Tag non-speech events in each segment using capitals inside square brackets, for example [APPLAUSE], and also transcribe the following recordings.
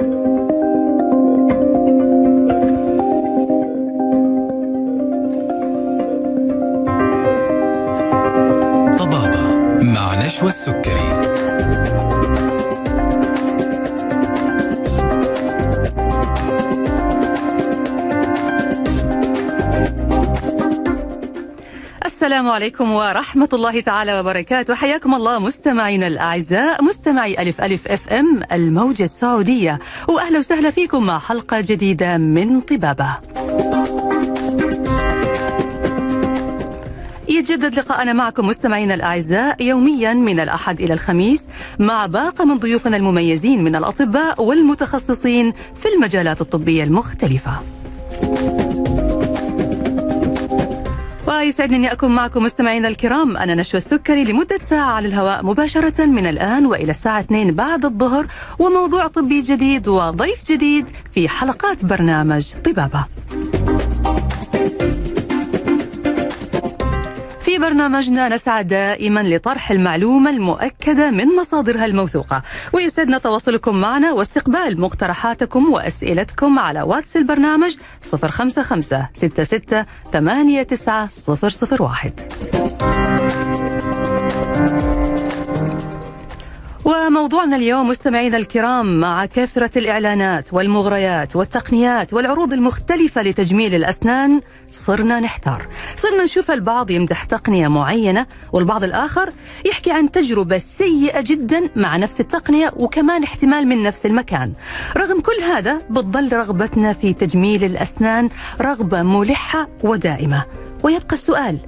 طبابة مع نشوى السكري. السلام عليكم ورحمة الله تعالى وبركاته. حياكم الله مستمعينا الأعزاء مستمعي ألف ألف أف أم الموجة السعودية. وأهلا وسهلا فيكم مع حلقة جديدة من طبابة. يتجدد لقاءنا معكم مستمعينا الأعزاء يوميا من الأحد إلى الخميس مع باقة من ضيوفنا المميزين من الأطباء والمتخصصين في المجالات الطبية المختلفة. ويسعدني اني أكون معكم مستمعينا الكرام أنا نشوى السكري لمدة ساعة على الهواء مباشرة من الآن وإلى الساعة 2 بعد الظهر وموضوع طبي جديد وضيف جديد في حلقات برنامج طبابة. برنامجنا نسعى دائما لطرح المعلومة المؤكدة من مصادرها الموثوقة. ويسعدنا تواصلكم معنا واستقبال مقترحاتكم وأسئلتكم على واتس البرنامج 055 66 89 001 وموضوعنا اليوم مستمعينا الكرام مع كثرة الإعلانات والمغريات والتقنيات والعروض المختلفة لتجميل الأسنان صرنا نحتار. صرنا نشوف البعض يمدح تقنية معينة والبعض الآخر يحكي عن تجربة سيئة جدا مع نفس التقنية وكمان احتمال من نفس المكان. رغم كل هذا بتظل رغبتنا في تجميل الأسنان رغبة ملحة ودائمة. ويبقى السؤال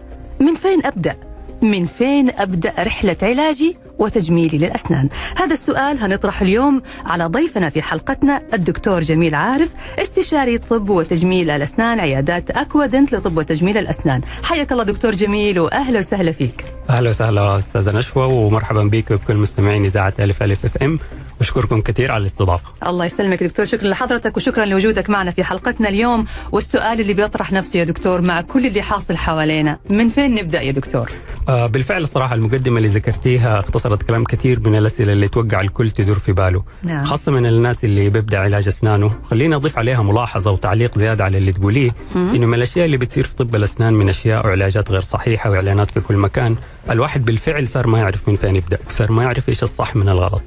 من فين أبدأ؟ من فين أبدأ رحلة علاجي؟ وتجميلي للأسنان. هذا السؤال هنطرح اليوم على ضيفنا في حلقتنا الدكتور جميل عارف استشاري طب وتجميل الأسنان عيادات أكوادنت لطب وتجميل الأسنان. حياك الله دكتور جميل وأهلا وسهلا فيك. أهلا وسهلا أستاذة نشوى ومرحبا بك وبكل مستمعين إذاعة ألف ألف أف إم. بشكركم كثير على الاستضافة. الله يسلمك دكتور شكرا لحضرتك وشكرا لوجودك معنا في حلقتنا اليوم. والسؤال اللي بيطرح نفسه يا دكتور مع كل اللي حاصل حوالينا من فين نبدأ يا دكتور؟ آه بالفعل الصراحه المقدمة اللي ذكرتيها اختصرت كلام كثير من الأسئلة اللي توقع الكل تدور في باله. نعم. خاصة من الناس اللي بيبدأ علاج أسنانه. خليني اضيف عليها ملاحظة وتعليق زيادة على اللي تقوليه إنه من الأشياء اللي بتصير في طب الأسنان من أشياء وعلاجات غير صحيحة وإعلانات في كل مكان الواحد بالفعل صار ما يعرف من فين يبدأ صار ما يعرف إيش الصح من الغلط.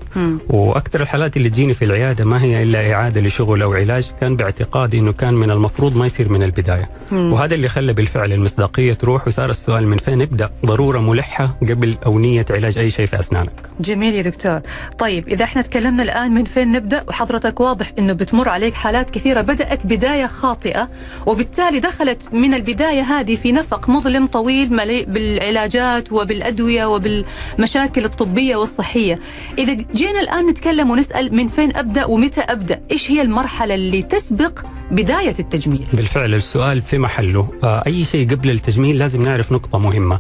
وأكثر الحالات اللي تجيني في العيادة ما هي إلا إعادة لشغل أو علاج كان باعتقادي إنه كان من المفروض ما يصير من البداية. مم. وهذا اللي خلى بالفعل المصداقية تروح وصار السؤال من فين نبدا ضرورة ملحة قبل أو نية علاج أي شيء في أسنانك. جميل يا دكتور. طيب إذا إحنا تكلمنا الآن من فين نبدأ وحضرتك واضح أنه بتمر عليك حالات كثيرة بدأت بداية خاطئة وبالتالي دخلت من البداية هذه في نفق مظلم طويل مليء بالعلاجات وبالأدوية وبالمشاكل الطبية والصحية. إذا جينا الآن نتكلم ونسأل من فين أبدأ ومتى أبدأ إيش هي المرحلة اللي تسبق بداية التجميل؟ بالفعل السؤال في محله. آه، أي شيء قبل التجميل لازم نعرف نقطة مهمة.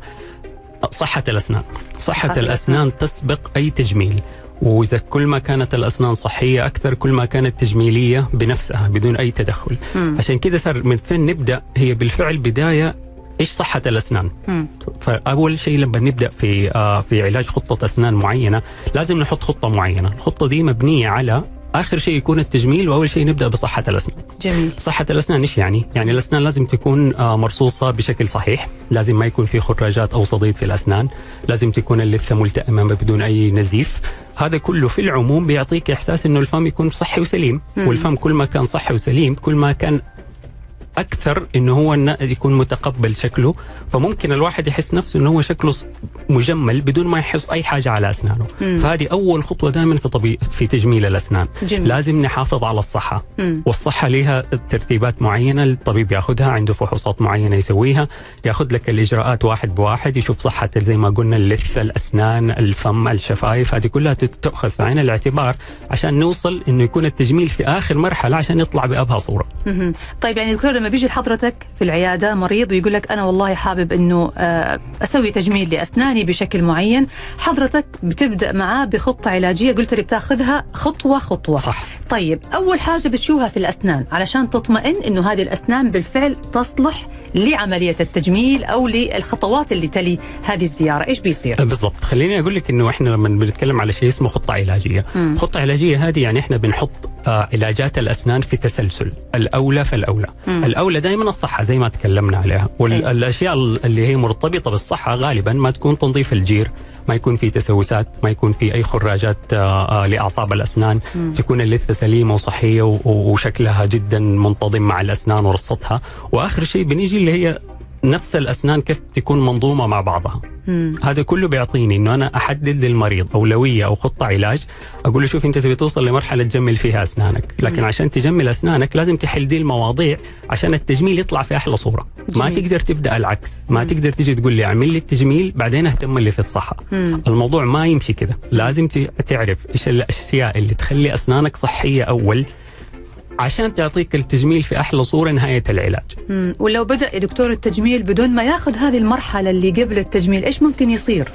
صحة الأسنان. صحة, صحة الأسنان. تسبق أي تجميل. وإذا كل ما كانت الأسنان صحية أكثر كل ما كانت تجميلية بنفسها بدون أي تدخل. مم. عشان كذا صار من فين نبدأ؟ هي بالفعل بداية إيش صحة الأسنان؟ مم. فأول شيء لما نبدأ في آه في علاج خطة أسنان معينة لازم نحط خطة معينة. الخطة دي مبنية على آخر شيء يكون التجميل وأول شيء نبدأ بصحة الأسنان. جميل. صحة الأسنان إيش يعني؟ يعني الأسنان لازم تكون آه، مرصوصة بشكل صحيح. لازم ما يكون في خراجات أو صديد في الأسنان. لازم تكون اللثة ملتئمة بدون أي نزيف. هذا كله في العموم بيعطيك إحساس إنه الفم يكون صحي وسليم. مم. والفم كل ما كان صحي وسليم كل ما كان أكثر إنه هو يكون متقبل شكله فممكن الواحد يحس نفسه إنه هو شكله مجمل بدون ما يحس أي حاجة على أسنانه مم. فهذه أول خطوة دائما في طبي في تجميل الأسنان جميل. لازم نحافظ على الصحة مم. والصحة لها ترتيبات معينة الطبيب ياخذها عنده فحوصات معينة يسويها ياخذ لك الإجراءات واحد بواحد يشوف صحة زي ما قلنا اللثة الأسنان الفم الشفايف هذه كلها تؤخذ في عين الاعتبار عشان نوصل إنه يكون التجميل في آخر مرحلة عشان يطلع بأبهى صورة مهم. طيب يعني دكتور لما بيجي لحضرتك في العيادة مريض ويقول لك أنا والله حابب إنه آه، أسوي تجميل لأسناني بشكل معين حضرتك بتبدأ معاه بخطة علاجية قلت لي بتاخذها خطوة خطوة. صح. طيب أول حاجة بتشوفها في الأسنان علشان تطمئن إنه هذه الأسنان بالفعل تصلح لعملية التجميل أو للخطوات اللاللي تلي هذه الزيارة. إيش بيصير؟ بالضبط. خليني أقول لك إنه إحنا لما بنتكلم على شيء اسمه خطة علاجية. مم. خطة علاجية هذه يعني إحنا بنحط آه علاجات الأسنان في تسلسل. الأولى فالأولى. مم. الأولى دائما الصحة زي ما تكلمنا عليها. والأشياء اللي هي مرتبطة بالصحة غالبا ما تكون تنظيف الجير. ما يكون في تسوسات ما يكون في أي خراجات آه، آه، لأعصاب الأسنان. مم. تكون اللثة سليمة وصحية وشكلها جدا منتظم مع الأسنان ورصتها. وآخر شيء بنيجي اللي هي نفس الأسنان كيف تكون منظومة مع بعضها. مم. هذا كله بيعطيني إنه أنا أحدد للمريض اولويه أو خطه علاج أقول له شوف أنت تبي توصل لمرحلة تجمل فيها أسنانك لكن مم. عشان تجمل أسنانك لازم تحل دي المواضيع عشان التجميل يطلع في أحلى صورة ما جميل. تقدر تبدأ العكس ما مم. تقدر تيجي تقول لي أعمل لي التجميل بعدين أهتم لي في الصحة مم. الموضوع ما يمشي كده لازم تعرف إيش الأشياء اللي تخلي أسنانك صحية أول عشان تعطيك التجميل في أحلى صورة نهاية العلاج. مم. ولو بدأ يا دكتور التجميل بدون ما ياخذ هذه المرحلة اللي قبل التجميل إيش ممكن يصير؟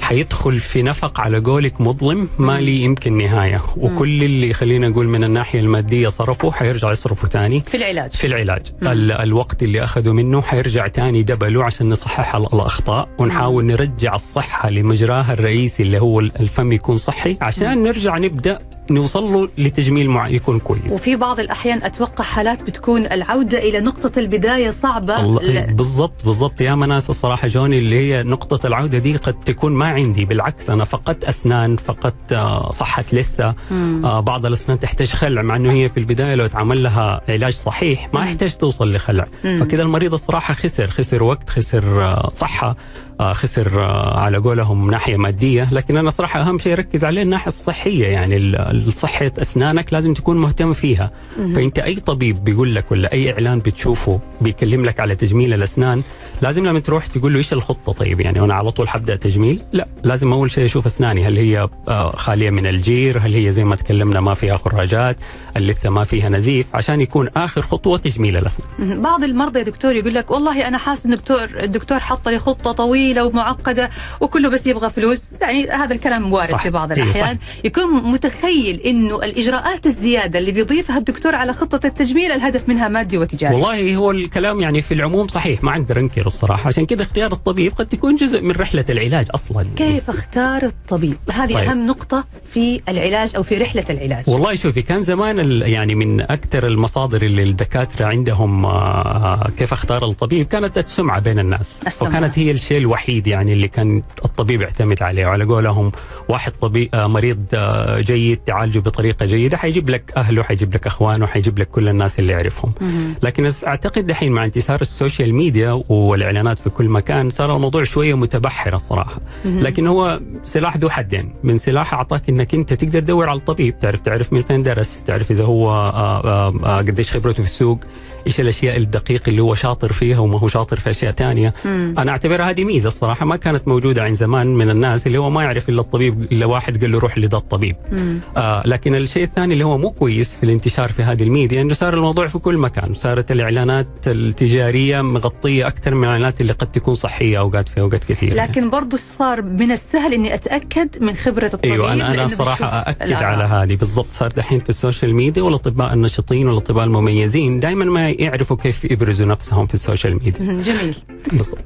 حيدخل في نفق على قولك مظلم ما لي يمكن نهاية. وكل اللي خلينا نقول من الناحية المادية صرفه حيرجع يصرفه تاني. في العلاج. في العلاج. ال- الوقت اللي اخذه منه حيرجع تاني دبله عشان نصحح ال- الأخطاء. ونحاول نرجع الصحة لمجراها الرئيسي اللي هو ال- الفم يكون صحي. عشان نرجع نبدأ نوصل له لتجميل مع يكون كويس وفي بعض الأحيان أتوقع حالات بتكون العودة إلى نقطة البداية صعبة الله لا. بالضبط بالضبط يا ناس الصراحة جوني اللي هي نقطة العودة دي قد تكون ما عندي بالعكس أنا فقدت أسنان فقدت آه، صحة لثة مم. آه بعض الأسنان تحتاج خلع مع إنه هي في البداية لو اتعمل لها علاج صحيح ما. يحتاج توصل لخلع. فكذا المريض الصراحة خسر خسر وقت خسر آه صحة خسر آه على قولهم ناحية مادية لكن أنا صراحة أهم شيء أركز عليه الناحية الصحية يعني صحة أسنانك لازم تكون مهتم فيها. فأنت أي طبيب بيقول لك ولا أي إعلان بتشوفه بيكلم لك على تجميل الأسنان لازم لما تروح تقول له إيش الخطة طيب؟ يعني وأنا على طول حبدأ تجميل؟ لا لازم أول شيء أشوف أسناني هل هي آه، خالية من الجير؟ هل هي زي ما تكلمنا ما فيها خراجات؟ اللثة ما فيها نزيف عشان يكون آخر خطوة تجميل الأسنان. بعض المرضى يا دكتور يقول لك والله أنا حاسس إن الدكتور الدكتور حط لي خطة طويلة ومعقدة وكله بس يبغى فلوس يعني هذا الكلام وارد صح. في بعض إيه، الأحيان يكون متخيل إنه الإجراءات الزيادة اللي بيضيفها الدكتور على خطة التجميل الهدف منها مادي وتجاري والله هو الكلام يعني في العموم صحيح ما أقدر انكره الصراحة عشان كذا اختيار الطبيب قد يكون جزء من رحلة العلاج أصلا كيف اختار الطبيب؟ هذه طيب. أهم نقطة في العلاج أو في رحلة العلاج والله شوفي كان زمان ال- يعني من أكثر المصادر اللي الدكاترة عندهم آه، كيف أختار الطبيب كانت السمعة بين الناس السمعة. وكانت هي الشيء الوحيد يعني اللي كان الطبيب يعتمد عليه وعلى قولهم واحد طبيب آه، مريض آه، جيد تعالجه بطريقة جيدة حيجيب لك أهله حيجيب لك أخوانه حيجيب لك كل الناس اللي يعرفهم مهم. لكن أعتقد دحين مع انتشار ال social media والإعلانات في كل مكان صار الموضوع شوية متبحر الصراحة. لكن هو سلاح ذو حدين من سلاح أعطاك إنك أنت تقدر تدور على الطبيب تعرف تعرف من فين درس تعرف إذا هو آه، آه، آه، قديش خبرته في السوق إيش الأشياء الدقيقة اللي هو شاطر فيها وما هو شاطر في أشياء تانية مم. أنا أعتبرها هذه ميزة الصراحة ما كانت موجودة عند زمان من الناس اللي هو ما يعرف إلا الطبيب إلا واحد قال له روح لذا الطبيب مم. آه لكن الشيء الثاني اللي هو مو كويس في الانتشار في هذه الميديا إنه صار الموضوع في كل مكان صارت الإعلانات التجارية مغطية أكثر من الإعلانات اللي قد تكون صحية أوقات في أوقات كثيرة لكن برضو صار من السهل إني أتأكد من خبرة الطبيب أيوه أنا أنا صراحة الآراء. على هذه بالضبط صار دحين في ال social media والأطباء النشطين والأطباء المميزين دائما ما يعرفوا كيف يبرزوا نفسهم في ال social media. جميل بالضبط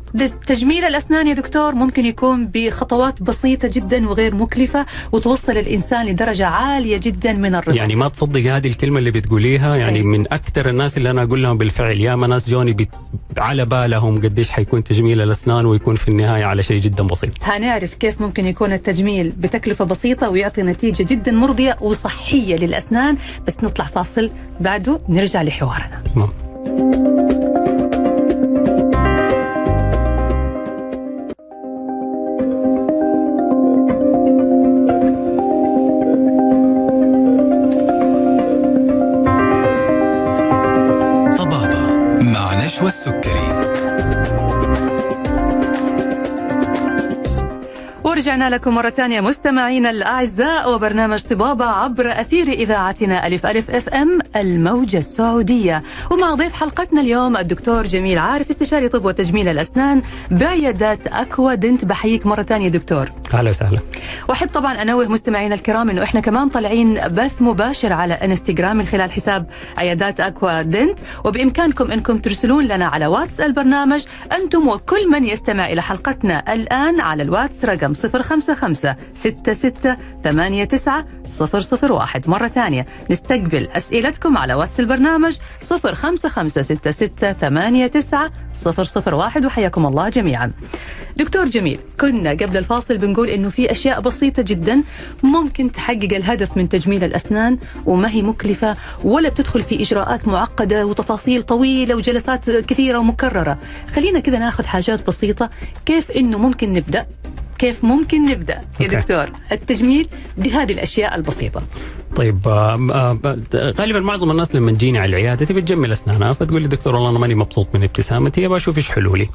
تجميل الأسنان يا دكتور ممكن يكون بخطوات بسيطة جدا وغير مكلفة وتوصل الإنسان لدرجة عالية جدا من الرضا يعني ما تصدق هذه الكلمة اللي بتقوليها يعني أي. من أكثر الناس اللي أنا أقول لهم بالفعل يا ناس جوني بت... على بالهم قديش حيكون تجميل الأسنان ويكون في النهاية على شيء جدا بسيط هنعرف كيف ممكن يكون التجميل بتكلفة بسيطة ويعطي نتيجة جدا مرضية وصحية للأسنان بس نطلع فاصل بعده نرجع لحوارنا. تمام. طبابة مع نشوى السكري ورجعنا لكم مرة ثانية مستمعينا الأعزاء وبرنامج طبابة عبر أثير إذاعتنا ألف ألف FM الموجة السعودية. ومع ضيف حلقتنا اليوم الدكتور جميل عارف استشاري طب وتجميل الأسنان بعيادات أكوا دنت بحييك مرة ثانية دكتور. أهلا وسهلا. وأحب طبعا أنوه مستمعينا الكرام إنه إحنا كمان طالعين بث مباشر على إنستغرام من خلال حساب عيادات اكوا دنت. وبإمكانكم إنكم ترسلون لنا على واتس البرنامج أنتم وكل من يستمع إلى حلقتنا الآن على الواتس رقم 054 055 66 89 001 مرة ثانية نستقبل أسئلتكم على واتس البرنامج 055 66 89 001 وحياكم الله جميعا. دكتور جميل كنا قبل الفاصل بنقول إنه في أشياء بسيطة جدا ممكن تحقق الهدف من تجميل الأسنان وما هي مكلفة ولا بتدخل في إجراءات معقدة وتفاصيل طويلة وجلسات كثيرة ومكررة. خلينا كذا ناخذ حاجات بسيطة كيف إنه ممكن نبدأ؟ كيف ممكن نبدأ يا. دكتور التجميل بهذه الأشياء البسيطة طيب آه، آه، غالبا معظم الناس لما تجيني على العيادة تبي تجمل أسنانها فتقول لي دكتور والله أنا ماني مبسوط من ابتسامتي أبغى أشوف إيش حلولي.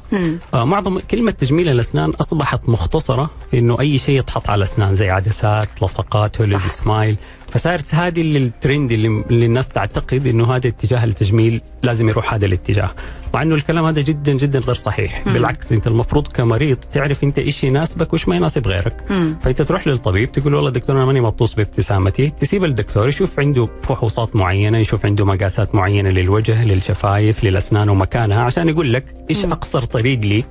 آه، معظم كلمة تجميل الأسنان أصبحت مختصرة في إنه أي شيء يتحط على الأسنان زي عدسات، لصقات، هوليد سمايل فصارت هذه اللي الترند اللي, اللي الناس تعتقد إنه هذا اتجاه التجميل لازم يروح هذا الاتجاه. مع إنه الكلام هذا جدا جدا غير صحيح. مم. بالعكس أنت المفروض كمريض تعرف أنت إيش يناسبك وإيش ما يناسب غيرك. مم. فأنت تروح للطبيب تقول والله دكتور أنا ماني مبسوط بابتسامتي. تسيب الدكتور يشوف عنده فحوصات معينة يشوف عنده مقاسات معينة للوجه للشفايف للأسنان ومكانها عشان يقول لك إيش. أقصر طريق ليك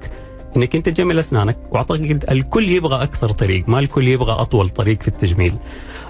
إنك أنت تجمل اسنانك واعتقد الكل يبغى أكثر طريق ما الكل يبغى أطول طريق في التجميل.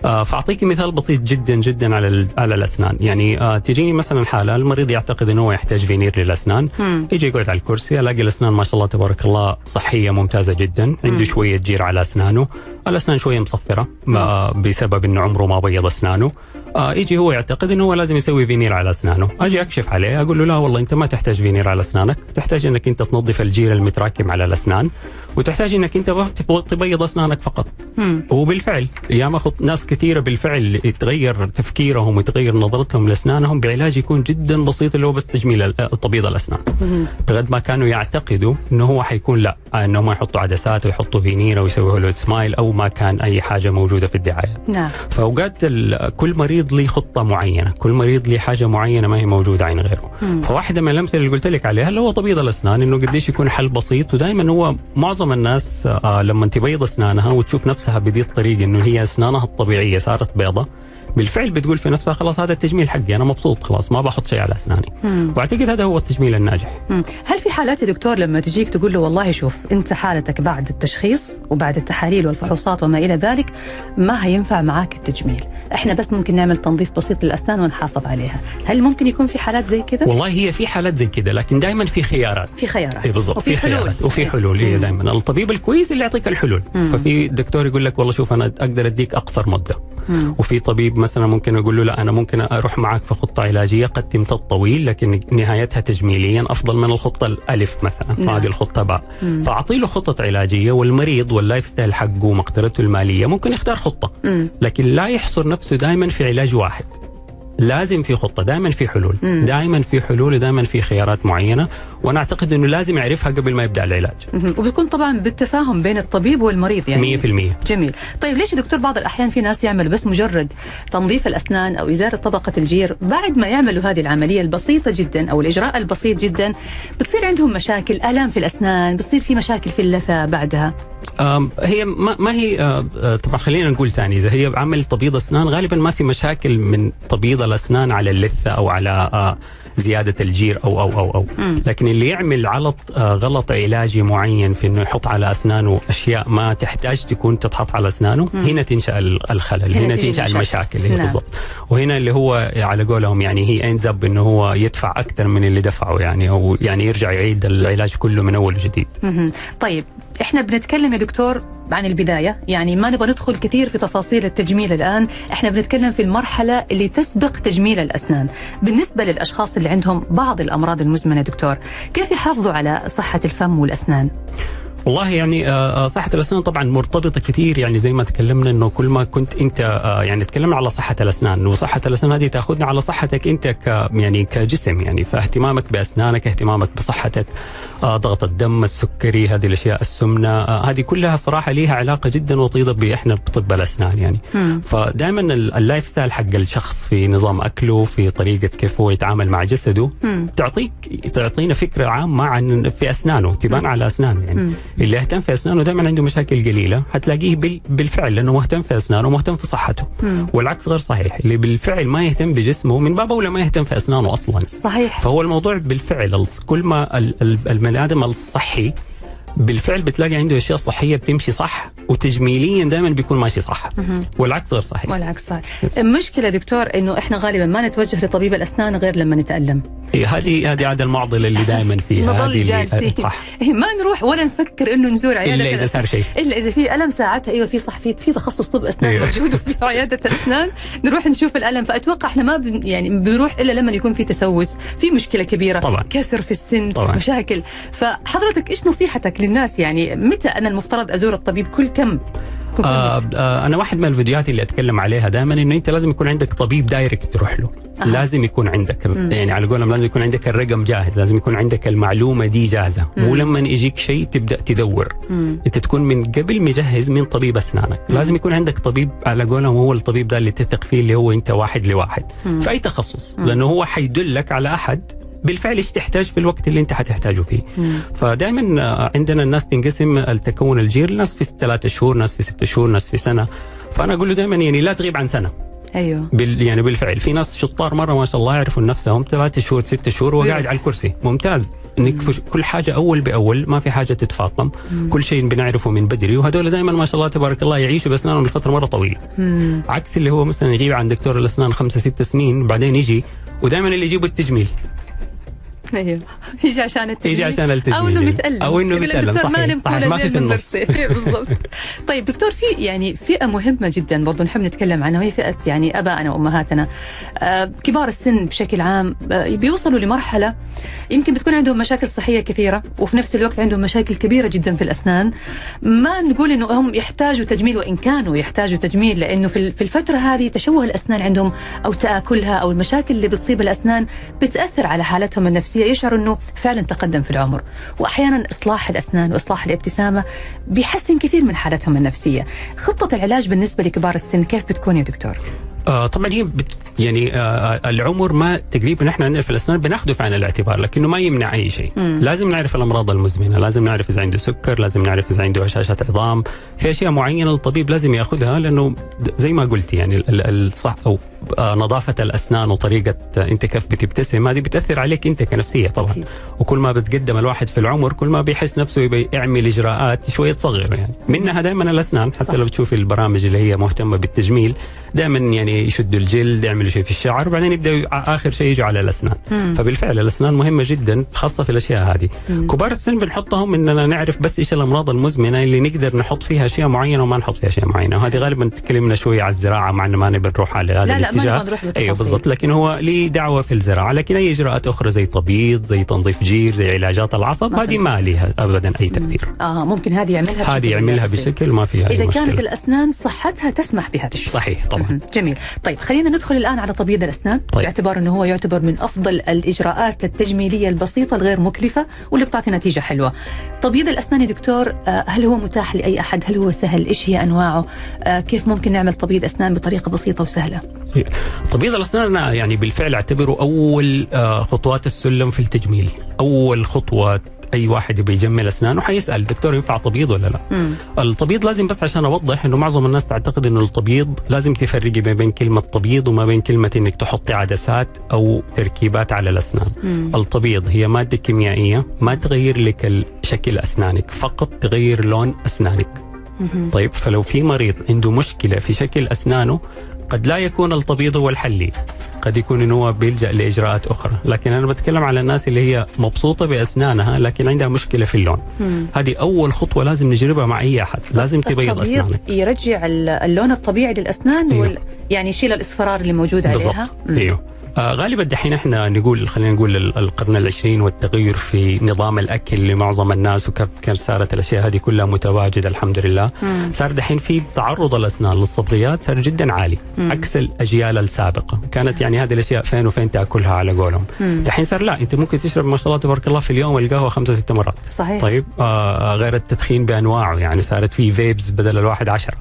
آه فأعطيك مثال بسيط جدا جدا على على الأسنان. يعني آه تجيني مثلا حالة المريض يعتقد إنه هو يحتاج فينير للأسنان. مم. يجي يقعد على الكرسي ألاقي الأسنان ما شاء الله تبارك الله صحية ممتازة جدا مم. عنده شوية جير على أسنانه. الأسنان شوية مصفرة ما- بسبب انه عمره ما بيض أسنانه. آه يجي هو يعتقد إنه هو لازم يسوي فينير على أسنانه. أجي أكشف عليه أقول له لا والله أنت ما تحتاج فينير على أسنانك تحتاج إنك أنت تنظف الجير المتراكم على الأسنان وتحتاج إنك أنت تب- تبيض أسنانك فقط. مم. وبالفعل ياما خط ناس كثيرة بالفعل يتغير تفكيرهم ويتغير نظرتهم لأسنانهم بعلاج يكون جدا بسيط اللي هو بس تجميل ال- تبييض الأسنان. بغد ما كانوا يعتقدوا إنه هو حيكون لا انه ما يحطوا عدسات ويحطوا فينير ويسوي هولود سمايل أو ما كان أي حاجة موجودة في الدعايات نعم. فأوقات كل مريض له خطة معينة كل مريض له حاجة معينة ما هي موجودة عن غيره مم. فواحدة من الأمثلة اللي قلت لك عليها اللي هو تبييض الأسنان إنه قديش يكون حل بسيط ودائما هو معظم الناس آه لما تبيض أسنانها وتشوف نفسها بدي الطريق إنه هي أسنانها الطبيعية صارت بيضة بالفعل بتقول في نفسها خلاص هذا التجميل حقي أنا مبسوط خلاص ما بحط شيء على أسناني مم. وأعتقد هذا هو التجميل الناجح مم. هل في حالات يا دكتور لما تجيك تقول له والله شوف أنت حالتك بعد التشخيص وبعد التحاليل والفحوصات وما إلى ذلك ما هينفع معاك التجميل، إحنا بس ممكن نعمل تنظيف بسيط للأسنان ونحافظ عليها، هل ممكن يكون في حالات زي كذا؟ والله هي في حالات زي كده لكن دائما في خيارات في خيارات بالضبط وفي في حلول خيارات وفي حلول هي. دائما الطبيب الكويس اللي يعطيك الحلول مم. ففي دكتور يقول لك والله شوف أنا أقدر أديك أقصر مدة مم. وفي طبيب مثلا ممكن أقول له لا أنا ممكن أروح معك في خطة علاجية قد تمتد طويل لكن نهايتها تجميليا أفضل من الخطة الألف مثلا نعم. هذه الخطة باء. فأعطي له خطة علاجية والمريض وال lifestyle حقه ومقدرته المالية ممكن يختار خطة مم. لكن لا يحصر نفسه دائما في علاج واحد لازم في خطة دائما في حلول. دائما في حلول ودائما في خيارات معينة وأنا أعتقد إنه لازم يعرفها قبل ما يبدأ العلاج. وبتكون طبعا بالتفاهم بين الطبيب والمريض يعني. 100% جميل. طيب ليش دكتور بعض الأحيان في ناس يعمل بس مجرد تنظيف الأسنان أو إزالة طبقة الجير بعد ما يعملوا هذه العملية البسيطة جدا أو الإجراء البسيط جدا بتصير عندهم مشاكل آلام في الأسنان بتصير في مشاكل في اللثة بعدها؟ هي ما, ما هي آه، آه، طبعا خلينا نقول ثاني إذا هي عمل تبييض أسنان غالبا ما في مشاكل من تبييض الأسنان على اللثة أو على آه، زيادة الجير أو أو أو أو مم. لكن اللي يعمل غلط آه، غلط علاجي معين في إنه يحط على أسنانه أشياء ما تحتاج تكون تتحط على أسنانه مم. هنا تنشأ ال- الخلل هنا هنا, تنشأ المشاكل. هي نعم. بالضبط وهنا اللي هو على قولهم يعني هي اب إنه هو يدفع أكثر من اللي دفعه يعني أو يعني يرجع يعيد العلاج كله من أول وجديد مهم. طيب إحنا بنتكلم يا دكتور عن البداية. يعني ما نبغى ندخل كثير في تفاصيل التجميل الآن. إحنا بنتكلم في المرحلة اللي تسبق تجميل الأسنان. بالنسبة للأشخاص اللي عندهم بعض الأمراض المزمنة دكتور كيف يحافظوا على صحة الفم والأسنان؟ والله يعني آه، آه، صحة الأسنان طبعا مرتبطة كثير يعني زي ما تكلمنا أنه كل ما كنت أنت آه، يعني تكلمنا على صحة الأسنان وصحة الأسنان هذه تأخذنا على صحتك أنت ك يعني كجسم يعني فاهتمامك بأسنانك اهتمامك بصحتك ضغط الدم السكري هذه الأشياء السمنة هذه كلها صراحة ليها علاقة جدا وطيدة بإحنا بطب الأسنان يعني. فدائما ال- ال lifestyle حق الشخص في نظام أكله في طريقة كيف هو يتعامل مع جسده. تعطيك تعطينا فكرة عامة عن في أسنانه تبان على أسنانه يعني. اللي يهتم في أسنانه دائما عنده مشاكل قليلة. حتلاقيه بال- بالفعل لأنه مهتم في أسنانه ومهتم في صحته. مم. والعكس غير صحيح. اللي بالفعل ما يهتم بجسمه من باب اولى ما يهتم في أسنانه أصلا. صحيح. فهو الموضوع بالفعل كل ما ال- ال- البني آدم الصحي بالفعل بتلاقي عنده أشياء صحية بتمشي صح. وتجميليا دائما بيكون ماشي صح. والعكس غير صحيح. والعكس صحيح. المشكلة دكتور إنه إحنا غالبا ما نتوجه لطبيب الأسنان غير لما نتألم. إيه، هذه هذه عادة المعضلة اللي دائما [LAUGHS] فيها اللي- جالسين. صح. [LAUGHS] إيه، ما نروح ولا نفكر إنه نزور عيادة إلا إذا. صار شيء. إلا إذا في ألم ساعتها أيوه في صح في في تخصص طب أسنان أيوة. [LAUGHS] موجود وفي عيادة اسنان نروح نشوف الألم. فأتوقع إحنا ما بن يعني بنروح إلا لما يكون في تسوس. في مشكلة كبيرة. طبعاً. كسر في السن طبعاً. مشاكل. فحضرتك إيش نصيحتك للناس؟ يعني متى أنا المفترض أزور الطبيب كل كم آه آه أنا واحد من الفيديوهات اللي أتكلم عليها دائما إنه أنت لازم يكون عندك طبيب دايركت تروح له. أها. لازم يكون عندك يعني على قولهم لازم يكون عندك الرقم جاهز لازم يكون عندك المعلومة دي جاهزة. مو لما يجيك شيء تبدأ تدور. مم. أنت تكون من قبل مجهز من طبيب أسنانك. لازم يكون عندك طبيب على قولهم هو الطبيب ده اللي تثق فيه اللي هو أنت واحد لواحد. في أي تخصص؟ لأنه هو حيدلك على أحد. بالفعل إيش تحتاج في الوقت اللي أنت حتحتاجه فيه. فدائما آه، عندنا الناس تنقسم التكون الجير ناس في ثلاثة شهور ناس في ستة شهور ناس في سنة. فأنا أقول له دائما يعني لا تغيب عن سنة. أيوه. بال يعني بالفعل. في ناس شطار مرة ما شاء الله يعرفون نفسهم ثلاثة شهور ستة شهور وهو ويروح. قاعد على الكرسي. ممتاز. إنك كل حاجة أول بأول ما في حاجة تتفاقم كل شيء بنعرفه من بدري. وهذول دائما ما شاء الله تبارك الله يعيشوا بأسنانهم لفترة مرة طويلة. مم. عكس اللي هو مثلا يغيب عن دكتور الأسنان خمسة ستة سنين بعدين يجي ودائما اللي يجيبه التجميل. أيوه [LAUGHS] يجي عشان التجميل. يجي عشان التجميل. أو إنه. متالم متألم، الدكتور ما صحيح، ولا ما في النص. مرسي. بالضبط. [LAUGHS] طيب دكتور في يعني فئة مهمة جدا برضو نحب نتكلم عنها وهي فئة يعني أبائنا وأمهاتنا. آه كبار السن بشكل عام آه بيوصلوا لمرحلة يمكن بتكون عندهم مشاكل صحية كثيرة وفي نفس الوقت عندهم مشاكل كبيرة جدا في الأسنان. ما نقول إنه هم يحتاجوا تجميل وإن كانوا يحتاجوا تجميل لأنه في الفترة هذه تشوه الأسنان عندهم أو تأكلها أو المشاكل اللي بتصيب الأسنان بتأثر على حالتهم النفسية. يشعر إنه فعلا تقدم في العمر. واحيانا إصلاح الأسنان وإصلاح الابتسامة بيحسن كثير من حالتهم النفسية. خطة العلاج بالنسبة لكبار السن كيف بتكون يا دكتور؟ آه طبعا هي بت يعني آه العمر ما تقريبا إحنا عندنا في الأسنان بناخذه في عين الاعتبار لكنه ما يمنع أي شيء. لازم نعرف الأمراض المزمنة لازم نعرف إذا عنده سكر لازم نعرف إذا عنده هشاشة عظام. في أشياء معينة الطبيب لازم يأخذها لأنه زي ما قلت يعني ال- ال- الصح أو آه نظافة الأسنان وطريقة آه انت كيف بتبتسم هذه بتأثر عليك أنت كنفسية طبعا. أكيد. وكل ما بتقدم الواحد في العمر كل ما بيحس نفسه يبي يعمل إجراءات شوية تصغره يعني. منها دائما الأسنان حتى صح. لو بتشوف البرامج اللي هي مهتمة بالتجميل دائما يعني يشدوا الجلد يعملوا شيء في الشعر وبعدين يبداوا ي- آخر شيء يجوا على الأسنان. مم. فبالفعل الأسنان مهمة جدا خاصة في الأشياء هذه. كبار السن بنحطهم إننا نعرف بس إيش الأمراض المزمنة اللي نقدر نحط فيها أشياء معينة وما نحط فيها أشياء معينة. وهذه غالبا تكلمنا شوية على الزراعة مع إنه ما نبي نروح على هذا لا، لا، ما الاتجاه. نروح. أيوه بالضبط. لكن هو ليه دعوة في الزراعة. لكن أي إجراءات أخرى زي تبييض زي تنظيف جير زي علاجات العصب هذه. ما لها ابدا أي تاثير آه ممكن هذه يعملها هذه يعملها. بشكل ما فيها إذا كانت الأسنان صحتها تسمح بهذا الشيء. صحيح طبعا. جميل. طيب خلينا ندخل الآن على تبييض الأسنان. طيب. باعتبار إنه هو يعتبر من أفضل الإجراءات التجميلية البسيطة الغير مكلفة واللي بتعطي نتيجة حلوة. تبييض الأسنان يا دكتور آه، هل هو متاح لأي أحد؟ هل هو سهل؟ إيش هي أنواعه؟ آه، كيف ممكن نعمل تبييض أسنان بطريقة بسيطة وسهلة؟ تبييض الأسنان أنا يعني بالفعل أعتبره أول آه، خطوات السلم في التجميل. أول خطوة أي واحد يبي يجمل أسنانه حيسأل دكتور ينفع تبييض ولا لا مم. التبييض لازم بس عشان أوضح إنه معظم الناس تعتقد إنه التبييض لازم تفرقي ما بين كلمة تبييض وما بين كلمة إنك تحطي عدسات أو تركيبات على الأسنان مم. التبييض هي مادة كيميائية ما تغير لك شكل أسنانك فقط تغير لون أسنانك مهم. طيب فلو في مريض عنده مشكلة في شكل أسنانه قد لا يكون التبييض هو الحل. قد يكون إنه هو بيلجأ لإجراءات أخرى. لكن أنا بتكلم على الناس اللي هي مبسوطة بأسنانها لكن عندها مشكلة في اللون. مم. هذه أول خطوة لازم نجربها مع أي أحد. لازم تبيض التبييض أسنانك. يرجع ال- اللون الطبيعي للأسنان أيوه. وال... يعني يشيل الإصفرار اللي موجود عليها؟ بالضبط إيوه. غالبا دحين إحنا نقول خلينا نقول ال- القرن العشرين والتغير في نظام الأكل لمعظم الناس وكيف كان صارت الأشياء هذه كلها متواجدة الحمد لله مم. صار دحين في تعرض الأسنان للصبغيات صار جدا عالي مم. عكس الأجيال السابقة كانت يعني هذه الأشياء فين وفين تأكلها على قولهم. دحين صار لا أنت ممكن تشرب ما شاء الله تبارك الله في اليوم القهوه خمسة ست مرات صحيح طيب آه غير التدخين بأنواعه يعني صارت في فيبز بدل الواحد عشرة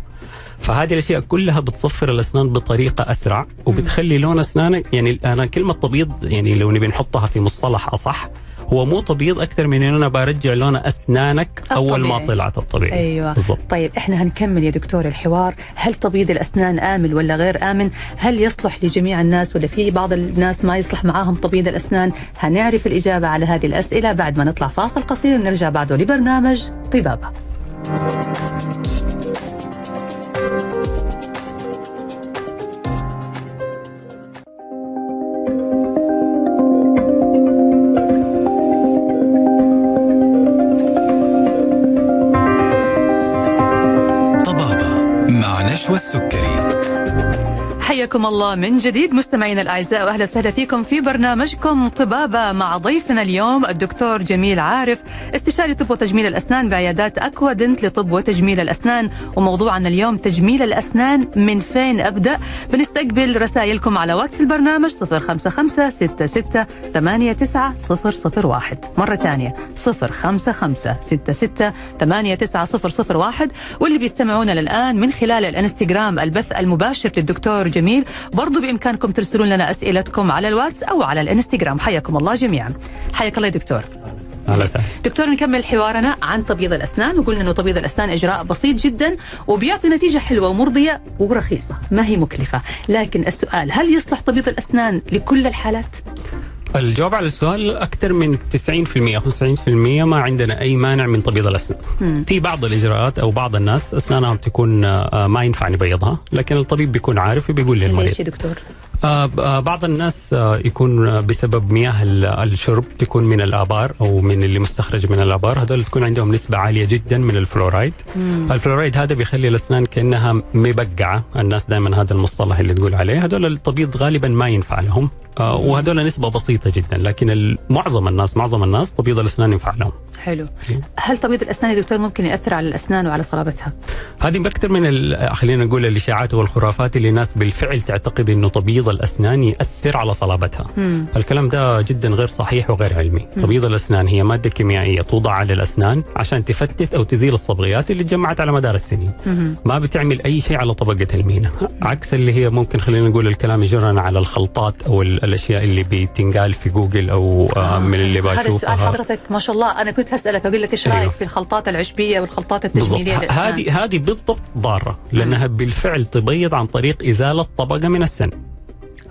فهذه الأشياء كلها بتصفر الأسنان بطريقة أسرع وبتخلي لون أسنانك يعني أنا كلمة تبييض يعني لو نبي نحطها في مصطلح أصح هو مو تبييض أكثر من إنه أنا برجع لون أسنانك أول ما الطبيعي. طلعت الطبيعي. أيوه. بالضبط. طيب إحنا هنكمل يا دكتور الحوار. هل تبييض الأسنان آمن ولا غير آمن؟ هل يصلح لجميع الناس ولا في بعض الناس ما يصلح معاهم تبييض الأسنان؟ هنعرف الإجابة على هذه الأسئلة بعد ما نطلع فاصل قصير نرجع بعده لبرنامج طبابة. نشوى السكري حياكم الله من جديد مستمعينا الأعزاء وأهلا وسهلا فيكم في برنامجكم طبابة مع ضيفنا اليوم الدكتور جميل عارف استشاري طب وتجميل الأسنان بعيادات أكوا دنت لطب وتجميل الأسنان. وموضوعنا اليوم تجميل الأسنان من فين أبدأ؟ بنستقبل رسائلكم على واتس البرنامج 055 66 89 001 مرة ثانية 055 66 89 001 واللي بيستمعونا الان من خلال الإنستغرام البث المباشر للدكتور جميل جميل. برضو بإمكانكم ترسلون لنا أسئلتكم على الواتس أو على الإنستغرام. حياكم الله جميعا. حياك الله يا دكتور. وسهلا. دكتور نكمل حوارنا عن تبييض الأسنان. وقلنا إنه تبييض الأسنان إجراء بسيط جدا وبيعطي نتيجة حلوة ومرضية ورخيصة. ما هي مكلفة؟ لكن السؤال هل يصلح تبييض الأسنان لكل الحالات؟ الجواب على السؤال أكثر من 90% 95% ما عندنا أي مانع من تبييض الأسنان. في بعض الإجراءات أو بعض الناس اسنانهم تكون آه، ما ينفع نبيضها، لكن الطبيب بيكون عارف وبيقول للمريض. ليش يا دكتور؟ آه، آه، بعض الناس آه، يكون بسبب مياه ال- الشرب تكون من الآبار أو من اللي مستخرج من الآبار. هذول تكون عندهم نسبة عالية جدا من ال fluoride. ال fluoride هذا بيخلي الأسنان كأنها مبقعه الناس دائما هذا المصطلح اللي تقول عليه. هذول التبييض غالبا ما ينفع لهم. وهذول نسبة بسيطة جدا. لكن معظم الناس معظم الناس تبييض الأسنان ينفع لهم. حلو. هل تبييض الأسنان يا دكتور ممكن يأثر على الأسنان وعلى صلابتها؟ هذه أكثر من خلينا نقول الإشاعات والخرافات اللي الناس بالفعل تعتقد إنه تبييض الأسنان يأثر على صلابتها. مم. الكلام ده جدا غير صحيح وغير علمي. تبييض الأسنان هي مادة كيميائية توضع على الأسنان عشان تفتت أو تزيل الصبغيات اللي تجمعت على مدار السنين. مم. ما بتعمل أي شيء على طبقة المينا، عكس اللي هي ممكن خلينا نقول الكلام يجرنا على الخلطات أو ال- الأشياء اللي بتنقال في جوجل أو آه من اللي هذا السؤال بشوفها. حضرتك ما شاء الله أنا كنت هسألك أقول لك إيش أيوه. رأيك في الخلطات العشبية والخلطات التجميلية؟ هذه هذه بالضبط ضارة لأنها بالفعل تبيض عن طريق إزالة طبقة من السن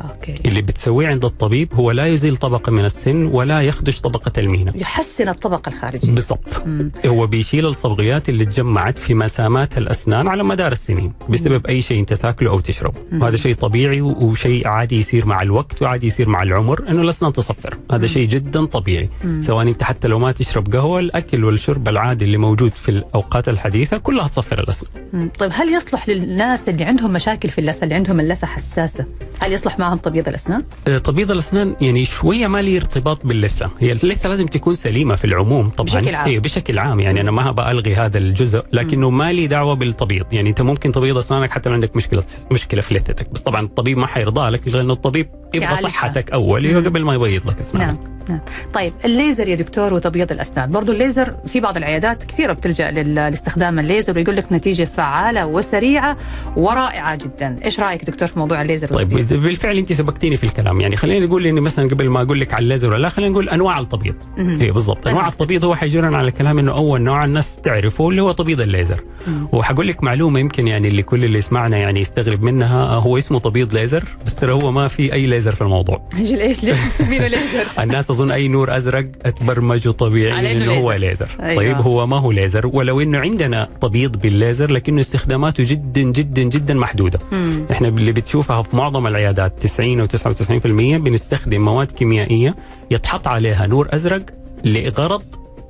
أوكي. اللي بتسويه عند الطبيب هو لا يزيل طبقة من السن ولا يخدش طبقة المينا. يحسن الطبقة الخارجية. بالضبط. مم. هو بيشيل الصبغيات اللي تجمعت في مسامات الأسنان على مدار السنين بسبب أي شيء أنت تاكله أو تشربه. وهذا شيء طبيعي وشيء عادي يصير مع الوقت وعادي يصير مع العمر إنه الأسنان تصفر. هذا شيء جدا طبيعي. سواء أنت حتى لو ما تشرب قهوة الأكل والشرب العادي اللي موجود في الأوقات الحديثة كلها تصفر الأسنان. مم. طيب هل يصلح للناس اللي عندهم مشاكل في اللثة اللي عندهم اللثة حساسة هل يصلح معهم تبييض الأسنان؟ آه، تبييض الأسنان يعني شوية ما لي ارتباط باللثة، هي اللثة لازم تكون سليمة في العموم طبعا. بشكل عام. إيه بشكل عام يعني أنا ما بالغي هذا الجزء لكنه ما لي دعوة بالتبييض، يعني أنت ممكن تبيض أسنانك حتى لو عندك مشكلة مشكلة في لثتك، بس طبعا الطبيب ما حيرضى لك لأنه الطبيب. يبغى. صحتك أول مم. قبل ما يبيض لك اسنانك. نعم نعم طيب الليزر يا دكتور وتبييض الأسنان برضو الليزر في بعض العيادات كثيرة بتلجأ لاستخدام الليزر ويقول لك نتيجة فعالة وسريعة ورائعة جدا إيش رأيك دكتور في موضوع الليزر طيب والتبييض؟ بالفعل أنت سبقتيني في الكلام يعني خلينا نقول إني مثلا قبل ما أقول لك على الليزر ولا لا خلينا نقول أنواع التبييض مهم. اي بالضبط أنواع أنواع. التبييض هو حيجرنا على الكلام إنه أول نوع الناس تعرفه اللي هو تبييض الليزر وحقول لك معلومة يمكن يعني اللي كل اللي يسمعنا يعني يستغرب منها هو اسمه تبييض ليزر بس ترى هو ما في أي ليزر في الموضوع أجل إيش ليش مسمينه ليزر؟ [LAUGHS] الناس اظن أي نور أزرق أتبرمجه على طبيعي إنه إنه هو ليزر. أيوة. طيب هو ما هو ليزر ولو إنه عندنا تبييض بالليزر لكنه استخداماته جدا جدا جدا محدودة مم. إحنا اللي بتشوفها في معظم العيادات 90 أو 99% بنستخدم مواد كيميائية يتحط عليها نور أزرق لغرض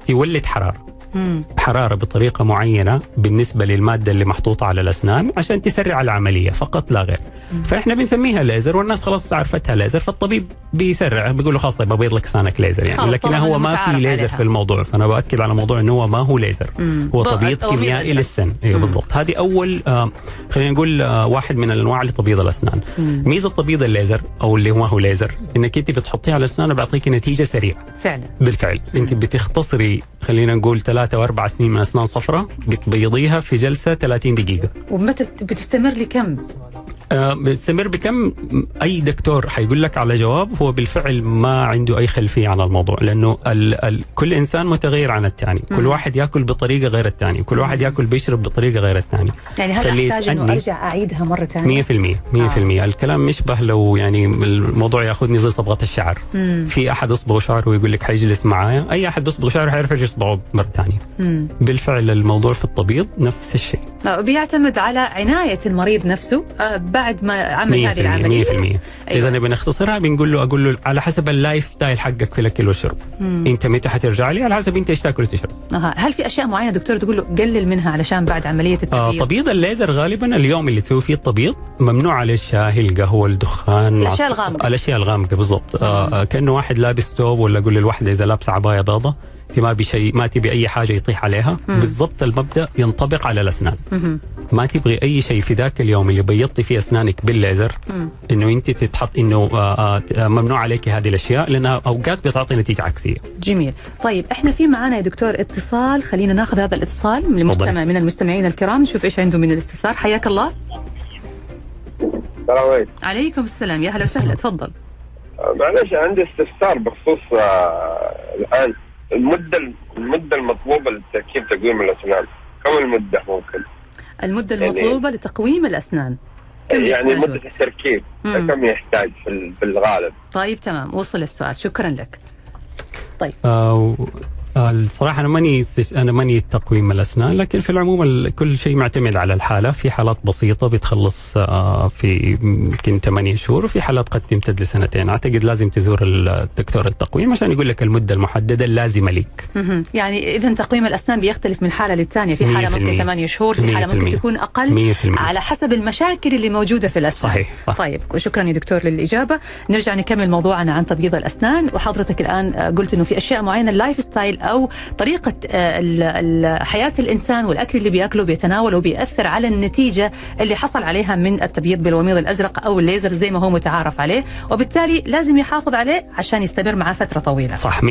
تولد حرارة مم. حرارة بطريقة معينة بالنسبة للمادة اللي محطوطة على الأسنان عشان تسرع العملية فقط لا غير فإحنا بنسميها ليزر والناس خلاص عرفتها ليزر فالطبيب بيسرع بيقول له خلاص طيب أبيض لك اسنانك ليزر يعني لكن هو ما في ليزر عليها. في الموضوع فأنا بأكد على موضوع إنه هو ما هو ليزر مم. هو تبييض كيميائي. للسن أيوه مم. بالضبط هذه أول آه خلينا نقول آه واحد من الانواع لتبييض الأسنان مم. ميزة تبييض الليزر أو اللي هو هو ليزر إنك أنت بتحطيه على الأسنان وبيعطيك نتيجة سريعة فعلا بالفعل أنت بتختصري خلينا نقول ثلاثة واربع سنين من أسنان صفراء بتبيضيها في جلسة 30 دقيقة ومتى بتستمر لكم؟ آه، بتستمر بكم؟ أي دكتور حيقول لك على جواب هو بالفعل ما عنده أي خلفية عن الموضوع لأنه ال ال كل إنسان متغير عن الثاني كل واحد يأكل بطريقة غير الثاني كل واحد يأكل بيشرب بطريقة غير الثاني. يعني هل أحتاج إنه أرجع أعيدها مرة ثانية؟ 100% 100% الكلام يشبه لو يعني الموضوع يأخذني زي صبغة الشعر. مم. في أحد اصبغ شعره ويقول لك حيجلس معايا أي أحد بيصبغ شعره حيعرف يرجع يصبغه مرة ثانية. بالفعل الموضوع في التبييض نفس الشيء. بيعتمد على عناية المريض نفسه. آه، بعد ما عمل هذه العملية. 100% أيوة. إذا نبي نختصرها بنقول له أقول له على حسب ال lifestyle حقك في الأكل والشرب. أنت متى حترجع لي؟ على حسب أنت إيش تاكل وتشرب أها. هل في أشياء معينة دكتور تقول له قلل منها علشان بعد عملية آه التبييض؟ تبييض الليزر غالبا اليوم اللي تسوي فيه التبييض ممنوع عليه الشاي القهوة الدخان الأشياء العص- الغامقة. الأشياء الغامقة بالضبط. آه آه كأنه واحد لابس ثوب ولا أقول للواحده إذا لابسة عباية انت ما بشيء ما تبي أي حاجة يطيح عليها. بالضبط المبدأ ينطبق على الأسنان. ما تبغي أي شيء في ذاك اليوم اللي بيضتي فيه أسنانك بالليزر. إنه أنت تتحط إنه آه آه ممنوع عليك هذه الأشياء لانها أوقات بتعطي نتيجة عكسية. جميل. طيب إحنا في معانا يا دكتور اتصال. خلينا ناخذ هذا الاتصال من المستمع من المستمعين الكرام نشوف إيش عنده من الاستفسار. حياك الله. السلام عليكم. عليكم السلام. يا هلا وسهلا. تفضل. معلش عندي استفسار بخصوص آه، الآن. المدة المدة المطلوبة لتركيب تقويم الأسنان كم المدة ممكن؟ المدة يعني- المطلوبة لتقويم الأسنان كم يعني مدة وقت؟ التركيب. كم يحتاج في ال- في الغالب؟ طيب تمام وصل السؤال شكرا لك طيب آه الصراحة أنا ماني استش- أنا ماني تقويم الأسنان لكن في العموم ال- كل شيء معتمد على الحالة في حالات بسيطة بتخلص آه في يمكن 8 شهور وفي حالات قد تمتد لسنتين أعتقد لازم تزور الدكتور التقويم عشان يقول لك المدة المحددة اللازمة لك. يعني اذا تقويم الأسنان بيختلف من حالة للثانية في حالة 100%. ممكن 8 شهور في حالة ممكن 100%. تكون أقل 100% على حسب المشاكل اللي موجودة في الأسنان صحيح صح. طيب وشكرا يا دكتور للإجابة نرجع نكمل موضوعنا عن تبييض الأسنان وحضرتك الآن آه، قلت إنه في أشياء معينة ال lifestyle أو طريقة آه، حياة الإنسان والأكل اللي بيأكله بيتناوله بياثر على النتيجة اللي حصل عليها من التبييض بالوميض الأزرق أو الليزر زي ما هو متعارف عليه وبالتالي لازم يحافظ عليه عشان يستمر معاه فترة طويلة. صح 100%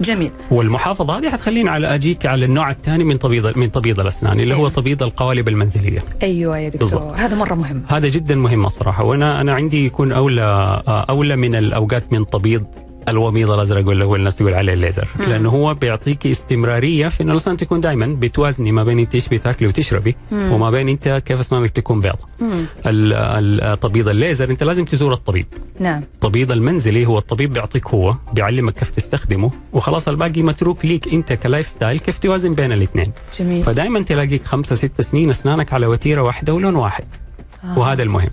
جميل. والمحافظة هذه حتخليني على أجيك على النوع الثاني من تبييض من تبييض الأسنان اللي هو أيوة. تبييض القوالب المنزلية. أيوه يا دكتور. بالضبط. هذا مرة مهم. هذا جدا مهم الصراحة وأنا أنا عندي يكون أولى أولى من الأوقات من تبييض الوميض الأزرق ولا هو الناس تقول عليه الليزر. لأنه هو بيعطيك استمرارية في انه الاسنان تكون دائما بتوازني ما بين إنت إيش بتاكلي وتشربي وما بين إنت كيف أسنانك تكون بيضة مم. ال- ال- تبييض الليزر أنت لازم تزور الطبيب. نعم. التبييض المنزلي هو الطبيب بيعطيك هو بيعلمك كيف تستخدمه وخلاص الباقي متروك ليك أنت ك lifestyle كيف توازن بين الاثنين جميل. فدائما تلاقيك خمسة ست سنين أسنانك على وتيرة واحدة ولون واحد. آه. وهذا المهم.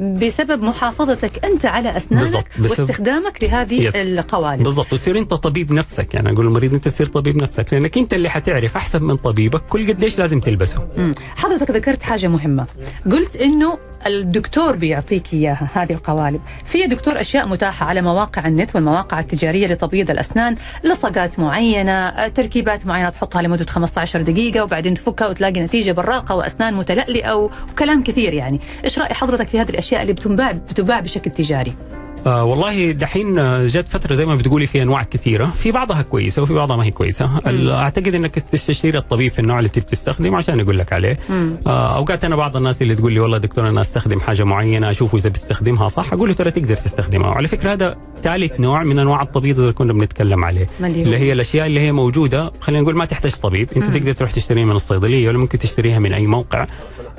بسبب محافظتك أنت على أسنانك بالضبط. بسبب- واستخدامك لهذه yes. القوالب بالضبط وتصير أنت طبيب نفسك يعني أقول للمريض أنت تصير طبيب نفسك لأنك أنت اللي حتعرف أحسن من طبيبك كل قديش لازم تلبسه مم. حضرتك ذكرت حاجة مهمة قلت إنه الدكتور بيعطيك إياها هذه القوالب. في دكتور أشياء متاحة على مواقع النت والمواقع التجارية لتبييض الأسنان لصقات معينة آه، تركيبات معينة تحطها لمدة 15 دقيقة وبعدين تفكها وتلاقي نتيجة براقة وأسنان متلألئة وكلام كثير يعني. إيش رأي حضرتك في هذه الأشياء اللي بتنباع بتباع بشكل تجاري؟ آه والله دحين آه، جت فترة زي ما بتقولي في أنواع كثيرة. في بعضها كويسة وفي بعضها ما هي كويسة. ال- أعتقد إنك تستشير الطبيب في النوع اللي تبي تستخدمه عشان يقول لك عليه. مم. آه أوقات أنا بعض الناس اللي تقول لي والله دكتور أنا أستخدم حاجة معينة اشوفه اذا بيستخدمها صح. أقول له ترى تقدر تستخدمها. وعلى فكرة هذا ثالث نوع من أنواع التبييض اللي كنا بنتكلم عليه. ما اللي هي الأشياء اللي هي موجودة. خلينا نقول ما تحتاج طبيب. أنت تقدر تروح تشتريها من الصيدلية ولا ممكن تشتريها من أي موقع.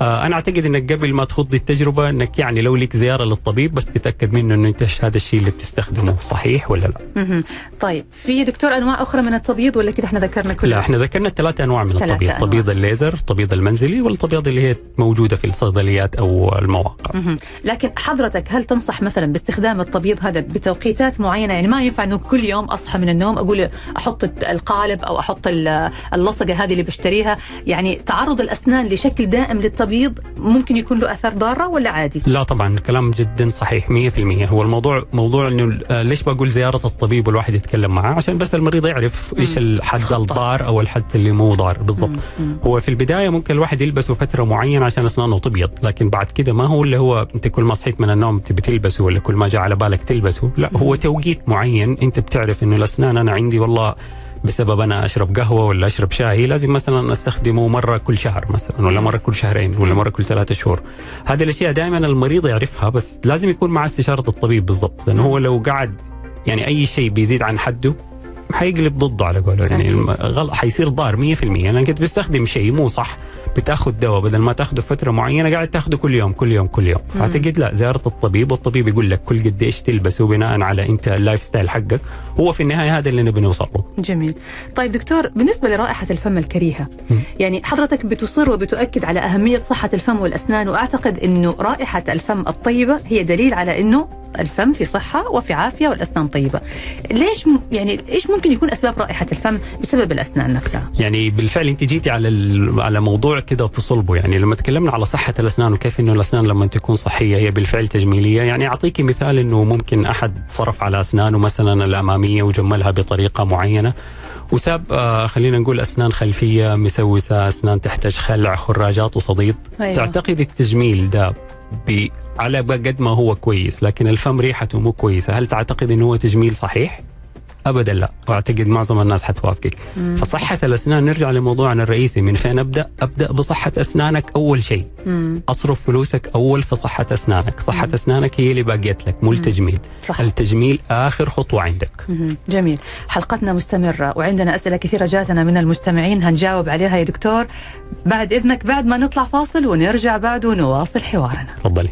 أنا أعتقد إنك قبل ما تخوض التجربة إنك يعني لو لك زيارة للطبيب بس تتأكد منه إنه أنت هذا الشيء اللي بتستخدمه صحيح ولا لا. طيب في دكتور أنواع أخرى من التبييض ولا كده إحنا ذكرنا كلها لا إحنا ذكرنا ثلاث أنواع من التبييض. تبييض الليزر التبييض المنزلي والتبييض اللي هي موجودة في الصيدليات أو المواقع مهم. لكن حضرتك هل تنصح مثلا باستخدام التبييض هذا بتوقيتات معينة يعني ما ينفع إنه كل يوم أصحى من النوم أقول أحط القالب أو أحط ال- اللصقة هذه اللي بشتريها يعني تعرض الأسنان لشكل دائم للتبييض ممكن يكون له اثار ضارة ولا عادي؟ لا طبعا كلام جدا صحيح 100% هو الموضوع موضوع إنه آه، ليش بقول زيارة الطبيب والواحد يتكلم معاه عشان بس المريض يعرف إيش الحد. الضار أو الحد اللي مو ضار بالضبط. هو في البداية ممكن الواحد يلبسه فترة معينة عشان أسنانه تبيض لكن بعد كده ما هو اللي هو أنت كل ما صحيت من النوم تبي تلبسه ولا كل ما جاء على بالك تلبسه لا هو توقيت معين أنت بتعرف إنه الأسنان أنا عندي والله بسبب أنا أشرب قهوة ولا أشرب شاي لازم مثلا أستخدمه مرة كل شهر مثلا ولا مرة كل شهرين ولا مرة كل ثلاثة شهور. هذه الأشياء دائما المريض يعرفها بس لازم يكون مع استشارة الطبيب بالضبط لأنه هو لو قعد يعني أي شيء بيزيد عن حده حيقلب ضده على قوله. يعني غلط حيصير ضار 100% لانك انت بتستخدم شيء مو صح بتاخذ دواء بدل ما تاخذه فترة معينة قاعد تاخذه كل يوم كل يوم كل يوم. فأعتقد لا زيارة الطبيب والطبيب يقول لك كل قد إيش تلبسه بناء على أنت ال lifestyle حقك. هو في النهاية هذا اللي نبي نوصل له. جميل. طيب دكتور بالنسبة لرائحة الفم الكريهة يعني حضرتك بتصر وبتؤكد على أهمية صحة الفم والأسنان وأعتقد أنه رائحة الفم الطيبة هي دليل على أنه الفم في صحة وفي عافية والأسنان طيبة. ليش م- يعني إيش ممكن يكون أسباب رائحة الفم بسبب الأسنان نفسها؟ يعني بالفعل أنت جيتي على ال- على موضوع كده في صلبه يعني لما تكلمنا على صحة الأسنان وكيف إنه الأسنان لما تكون صحية هي بالفعل تجميلية يعني اعطيكي مثال إنه ممكن أحد صرف على أسنانه مثلا الأمامية وجملها بطريقة معينة وساب آه خلينا نقول أسنان خلفية مسوسة أسنان تحتاج خلع خراجات وصديد أيوة. تعتقد التجميل ده على قد ما هو كويس لكن الفم ريحته مو كويسة هل تعتقد إنه هو تجميل صحيح ابدا لا. واعتقد معظم الناس حتوافقك. فصحة الأسنان نرجع لموضوعنا الرئيسي. من فين أبدأ؟ أبدأ بصحة أسنانك أول شيء. مم. أصرف فلوسك أول في صحة أسنانك. صحة أسنانك هي اللي باقيت لك مو التجميل. صح. التجميل آخر خطوة عندك. مهم. جميل. حلقتنا مستمرة وعندنا أسئلة كثيرة جاتنا من المستمعين. هنجاوب عليها يا دكتور. بعد إذنك بعد ما نطلع فاصل ونرجع بعد ونواصل حوارنا. تفضلي.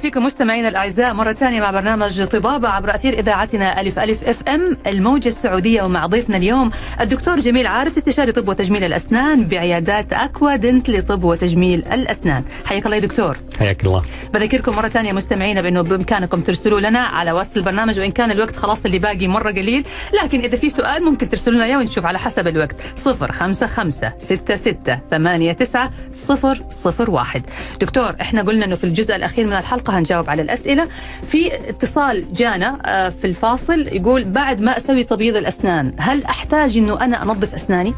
فيكم مستمعينا الأعزاء مرة ثانية مع برنامج طبابة عبر أثير إذاعتنا ألف ألف FM الموجة السعودية ومع ضيفنا اليوم الدكتور جميل عارف استشاري طب وتجميل الأسنان بعيادات أكوا دنت لطب وتجميل الأسنان. حياك الله يا دكتور. حياك الله. بذكركم مرة ثانية مستمعينا بأنه بإمكانكم ترسلوا لنا على واتس البرنامج وإن كان الوقت خلاص اللي باقي مرة قليل لكن إذا في سؤال ممكن ترسلوا لنا إياه ونشوف على حسب الوقت. صفر خمسة خمسة ستة ستة ثمانية تسعة صفر صفر واحد. دكتور إحنا قلنا أنه في الجزء الأخير من الحلقة هنجاوب على الأسئلة. في اتصال جانا آه، في الفاصل يقول بعد ما أسوي تبييض الأسنان هل أحتاج أنه أنا أنظف أسناني؟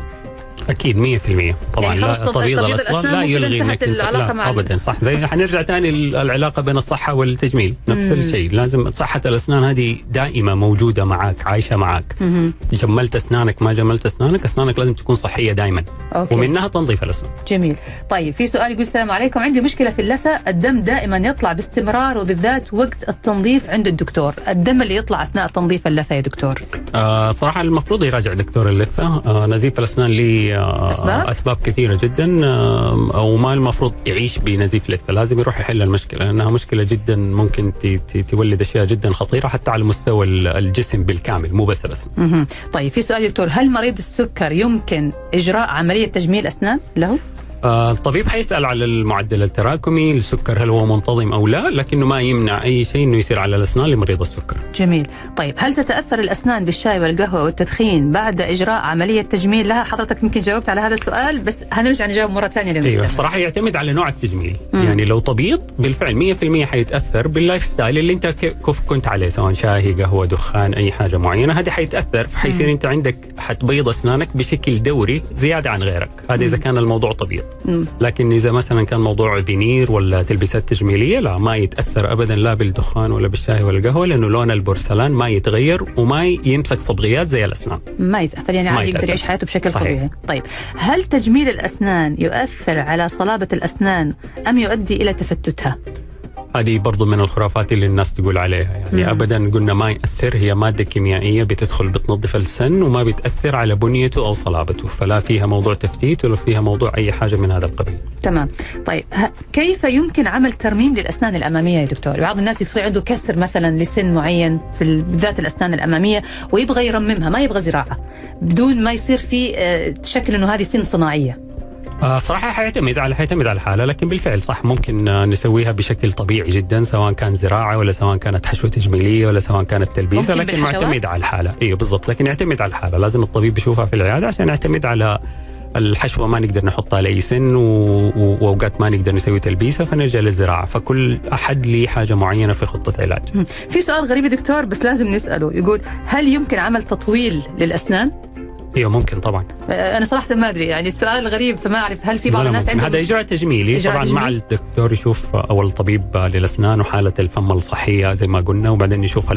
أكيد 100% طبعا يعني لا طب- تبييض تبييض الاسنان الأسنان لا يلغي انتهت انك لا مع ابدا. صح. زي حنرجع ثاني العلاقة بين الصحة والتجميل نفس مم. الشيء. لازم صحة الأسنان هذه دائما موجودة معك عايشة معك. مهم. جملت أسنانك ما جملت أسنانك أسنانك لازم تكون صحية دائما. أوكي. ومنها تنظيف الأسنان. جميل. طيب في سؤال يقول السلام عليكم. عندي مشكلة في اللثة. الدم دائما يطلع باستمرار وبالذات وقت التنظيف عند الدكتور. الدم اللي يطلع أثناء تنظيف اللثة يا دكتور؟ آه صراحة المفروض يراجع دكتور اللثة. آه نزيف الأسنان ليه آه أسباب؟ اسباب كثيرة جدا أو ما المفروض يعيش بنزيف لثه لازم يروح يحل المشكلة لأنها مشكلة جدا ممكن تولد أشياء جدا خطيرة حتى على مستوى ال- الجسم بالكامل مو بس الأسنان مهم. طيب في سؤال دكتور هل مريض السكر يمكن إجراء عملية تجميل أسنان له؟ الطبيب حيسأل على المعدل التراكمي السكر هل هو منتظم أو لا لكنه ما يمنع أي شيء أنه يصير على الأسنان لمريض السكر. جميل. طيب هل تتأثر الأسنان بالشاي والقهوة والتدخين بعد إجراء عملية تجميل؟ لها حضرتك يمكن جاوبت على هذا السؤال بس هنرجع نجاوب مرة ثانية للمستمع. أيوه صراحة يعتمد على نوع التجميل. مم. يعني لو تبيض بالفعل 100% حيتأثر بال lifestyle اللي أنت كنت عليه سواء شاي قهوة دخان أي حاجة معينة. هذه حيتأثر فحيصير أنت عندك حتبيض أسنانك بشكل دوري زيادة عن غيرك. هذا إذا كان الموضوع تبيض مم. لكن إذا مثلا كان موضوع فينير ولا تلبيسات تجميلية لا ما يتأثر ابدا لا بالدخان ولا بالشاي ولا القهوه لأنه لون البورسلان ما يتغير وما يمسك صبغيات زي الأسنان ما يتأثر يعني عادي يقدر. يعيش حياته بشكل صحيح. طبيعي طيب هل تجميل الأسنان يؤثر على صلابة الأسنان أم يؤدي إلى تفتتها هذه برضو من الخرافات اللي الناس تقول عليها. يعني مم. ابدا قلنا ما يأثر هي مادة كيميائية بتدخل بتنظف السن وما بتأثر على بنيته أو صلابته فلا فيها موضوع تفتيت ولا فيها موضوع أي حاجة من هذا القبيل. تمام. طيب ه- كيف يمكن عمل ترميم للأسنان الأمامية يا دكتور؟ بعض الناس يصير عنده كسر مثلا لسن معين في ال- بالذات الأسنان الأمامية ويبغى يرممها ما يبغى زراعة بدون ما يصير في آه، شكل أنه هذه سن صناعية. آه صراحة حيعتمد على حيعتمد على الحاله لكن بالفعل صح ممكن آه نسويها بشكل طبيعي جدا سواء كان زراعة ولا سواء كانت حشوة تجميلية ولا سواء كانت تلبيسه لكن؟ معتمد على الحاله أيوه بالضبط لكن يعتمد على الحاله لازم الطبيب يشوفها في العيادة عشان يعتمد على الحشوة ما نقدر نحطها لأي سن. وأوقات ما نقدر نسوي تلبيسه فنرجع للزراعة فكل أحد ليه حاجة معينة في خطة علاج. في سؤال غريب يا دكتور بس لازم نسأله يقول هل يمكن عمل تطويل للأسنان إيوه ممكن طبعا. آه، أنا صراحة ما أدري يعني السؤال غريب فما أعرف هل في بعض الناس. عندهم هذا إجراء تجميلي. إجراء طبعا مع تجميلي؟ الدكتور يشوف أو الطبيب للأسنان وحالة الفم الصحيه زي ما قلنا وبعدين يشوف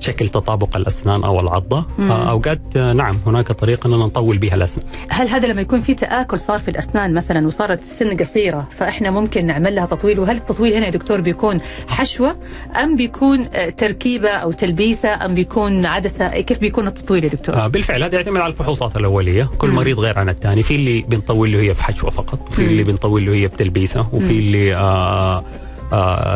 شكل تطابق الأسنان أو العضة. اوقات آه، نعم هناك طريقة إننا نطول بها الأسنان. هل هذا لما يكون في تآكل صار في الأسنان مثلا وصارت السن قصيرة فإحنا ممكن نعمل لها تطويل؟ وهل التطويل هنا يا دكتور بيكون حشوة أم بيكون آه، تركيبة أو تلبيسة أم بيكون عدسة؟ كيف بيكون التطويل يا دكتور؟ بالفعل هذا يعتمد على الفحوصات الأولية كل مم. مريض غير عن الثاني في اللي بنطول له هي في حشوه فقط مم. اللي بنطول له هي بتلبيسه وفي. اللي آه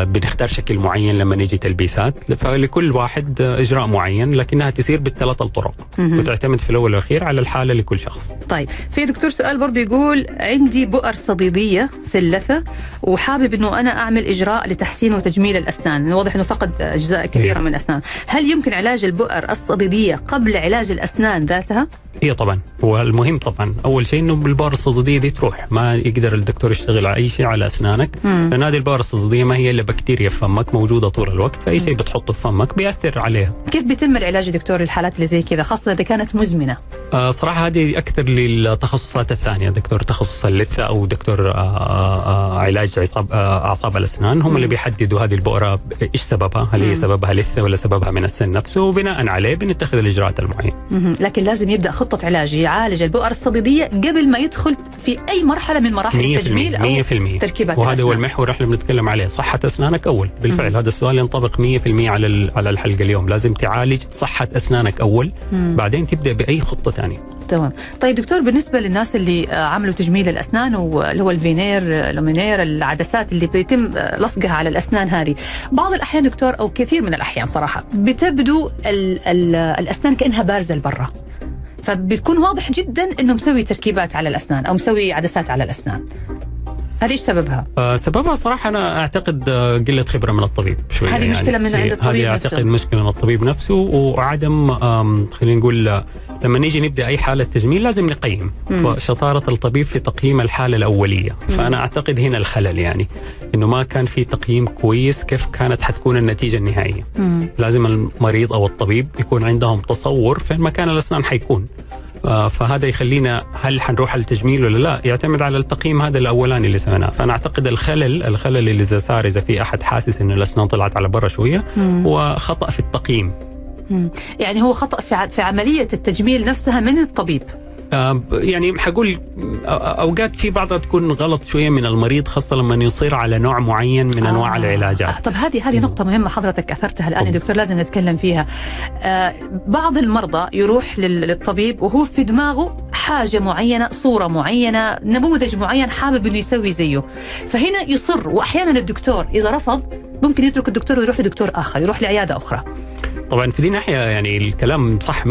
بنختار شكل معين لما نيجي تلبيسات فلكل واحد آه، إجراء معين لكنها تسير بالثلاث الطرق. وتعتمد في الأول والأخير على الحالة لكل شخص طيب في دكتور سؤال برضه يقول عندي بؤر صديدية في اللثة وحابب أنه أنا أعمل إجراء لتحسين وتجميل الأسنان واضح أنه فقد أجزاء كثيرة إيه. من الأسنان هل يمكن علاج البؤر الصديدية قبل علاج الأسنان ذاتها؟ هي طبعا هو المهم طبعا أول شيء إنه بالبار الصدديه دي تروح ما يقدر الدكتور يشتغل على أي شيء على أسنانك. لأن هذه البار الصدديه ما هي إلا بكتيريا في فمك موجودة طول الوقت فأي شيء بتحطه في فمك بيأثر عليها كيف بيتم العلاج دكتور للحالات اللي زي كذا خاصة إذا كانت مزمنة؟ آه صراحة هذه أكثر للتخصصات الثانية دكتور تخصص اللثة أو دكتور آه آه علاج عصاب آه أعصاب الأسنان هم اللي بيحددوا هذه البؤرة إيش سببها هل. هي سببها لثة ولا سببها من السن نفسه وبناء عليه بنتخذ الإجراءات المعينة. لكن لازم يبدأ خطة علاج يعالج البؤر الصديدية قبل ما يدخل في أي مرحلة من مراحل 100% التجميل أو 100% تركيبات وهذا هو. المحور إحنا بنتكلم عليه صحة أسنانك أول. بالفعل. هذا السؤال ينطبق 100% على على الحلقة اليوم. لازم تعالج صحة أسنانك أول مم. بعدين تبدأ بأي خطة ثانية. تمام. طيب دكتور بالنسبة للناس اللي عملوا تجميل الأسنان واللي هو ال veneer Lumineers العدسات اللي بيتم لصقها على الأسنان هذه بعض الأحيان دكتور أو كثير من الأحيان صراحة بتبدو ال ال الأسنان كأنها بارزة لبرا. فبتكون واضح جدا إنه مسوي تركيبات على الأسنان أو مسوي عدسات على الأسنان. هذه إيش سببها؟ آه سببها صراحة أنا أعتقد آه قلة خبرة من الطبيب شوية هذه مشكلة من عند إيه، الطبيب هذه نفسه. أعتقد مشكلة من الطبيب نفسه وعدم خلينا نقول آه، لما نيجي نبدأ أي حالة تجميل لازم نقيم مم. فشطارة الطبيب في تقييم الحالة الأولية مم. فأنا أعتقد هنا الخلل يعني إنه ما كان في تقييم كويس كيف كانت حتكون النتيجة النهائية مم. لازم المريض أو الطبيب يكون عندهم تصور فين مكان الأسنان حيكون فهذا يخلينا هل حنروح على التجميل ولا لا يعتمد على التقييم هذا الأولاني اللي سويناه فأنا أعتقد الخلل الخلل اللي إذا صار إذا في أحد حاسس إنه الأسنان طلعت على برا شوية مم. هو خطا في التقييم. يعني هو خطأ في عملية التجميل نفسها من الطبيب آه، يعني حقول آه، أوقات في بعضها تكون غلط شوية من المريض خاصة لما يصير على نوع معين من أنواع آه. العلاجات آه طب هذه هذه نقطة مهمة حضرتك أثرتها الآن يا دكتور لازم نتكلم فيها. آه بعض المرضى يروح لل- للطبيب وهو في دماغه حاجة معينة، صورة معينة، نموذج معين حابب إنه يسوي زيه. فهنا يصر وأحيانا الدكتور إذا رفض ممكن يترك الدكتور ويروح لدكتور آخر، يروح لعيادة أخرى. طبعا في دي ناحية يعني الكلام صح 100%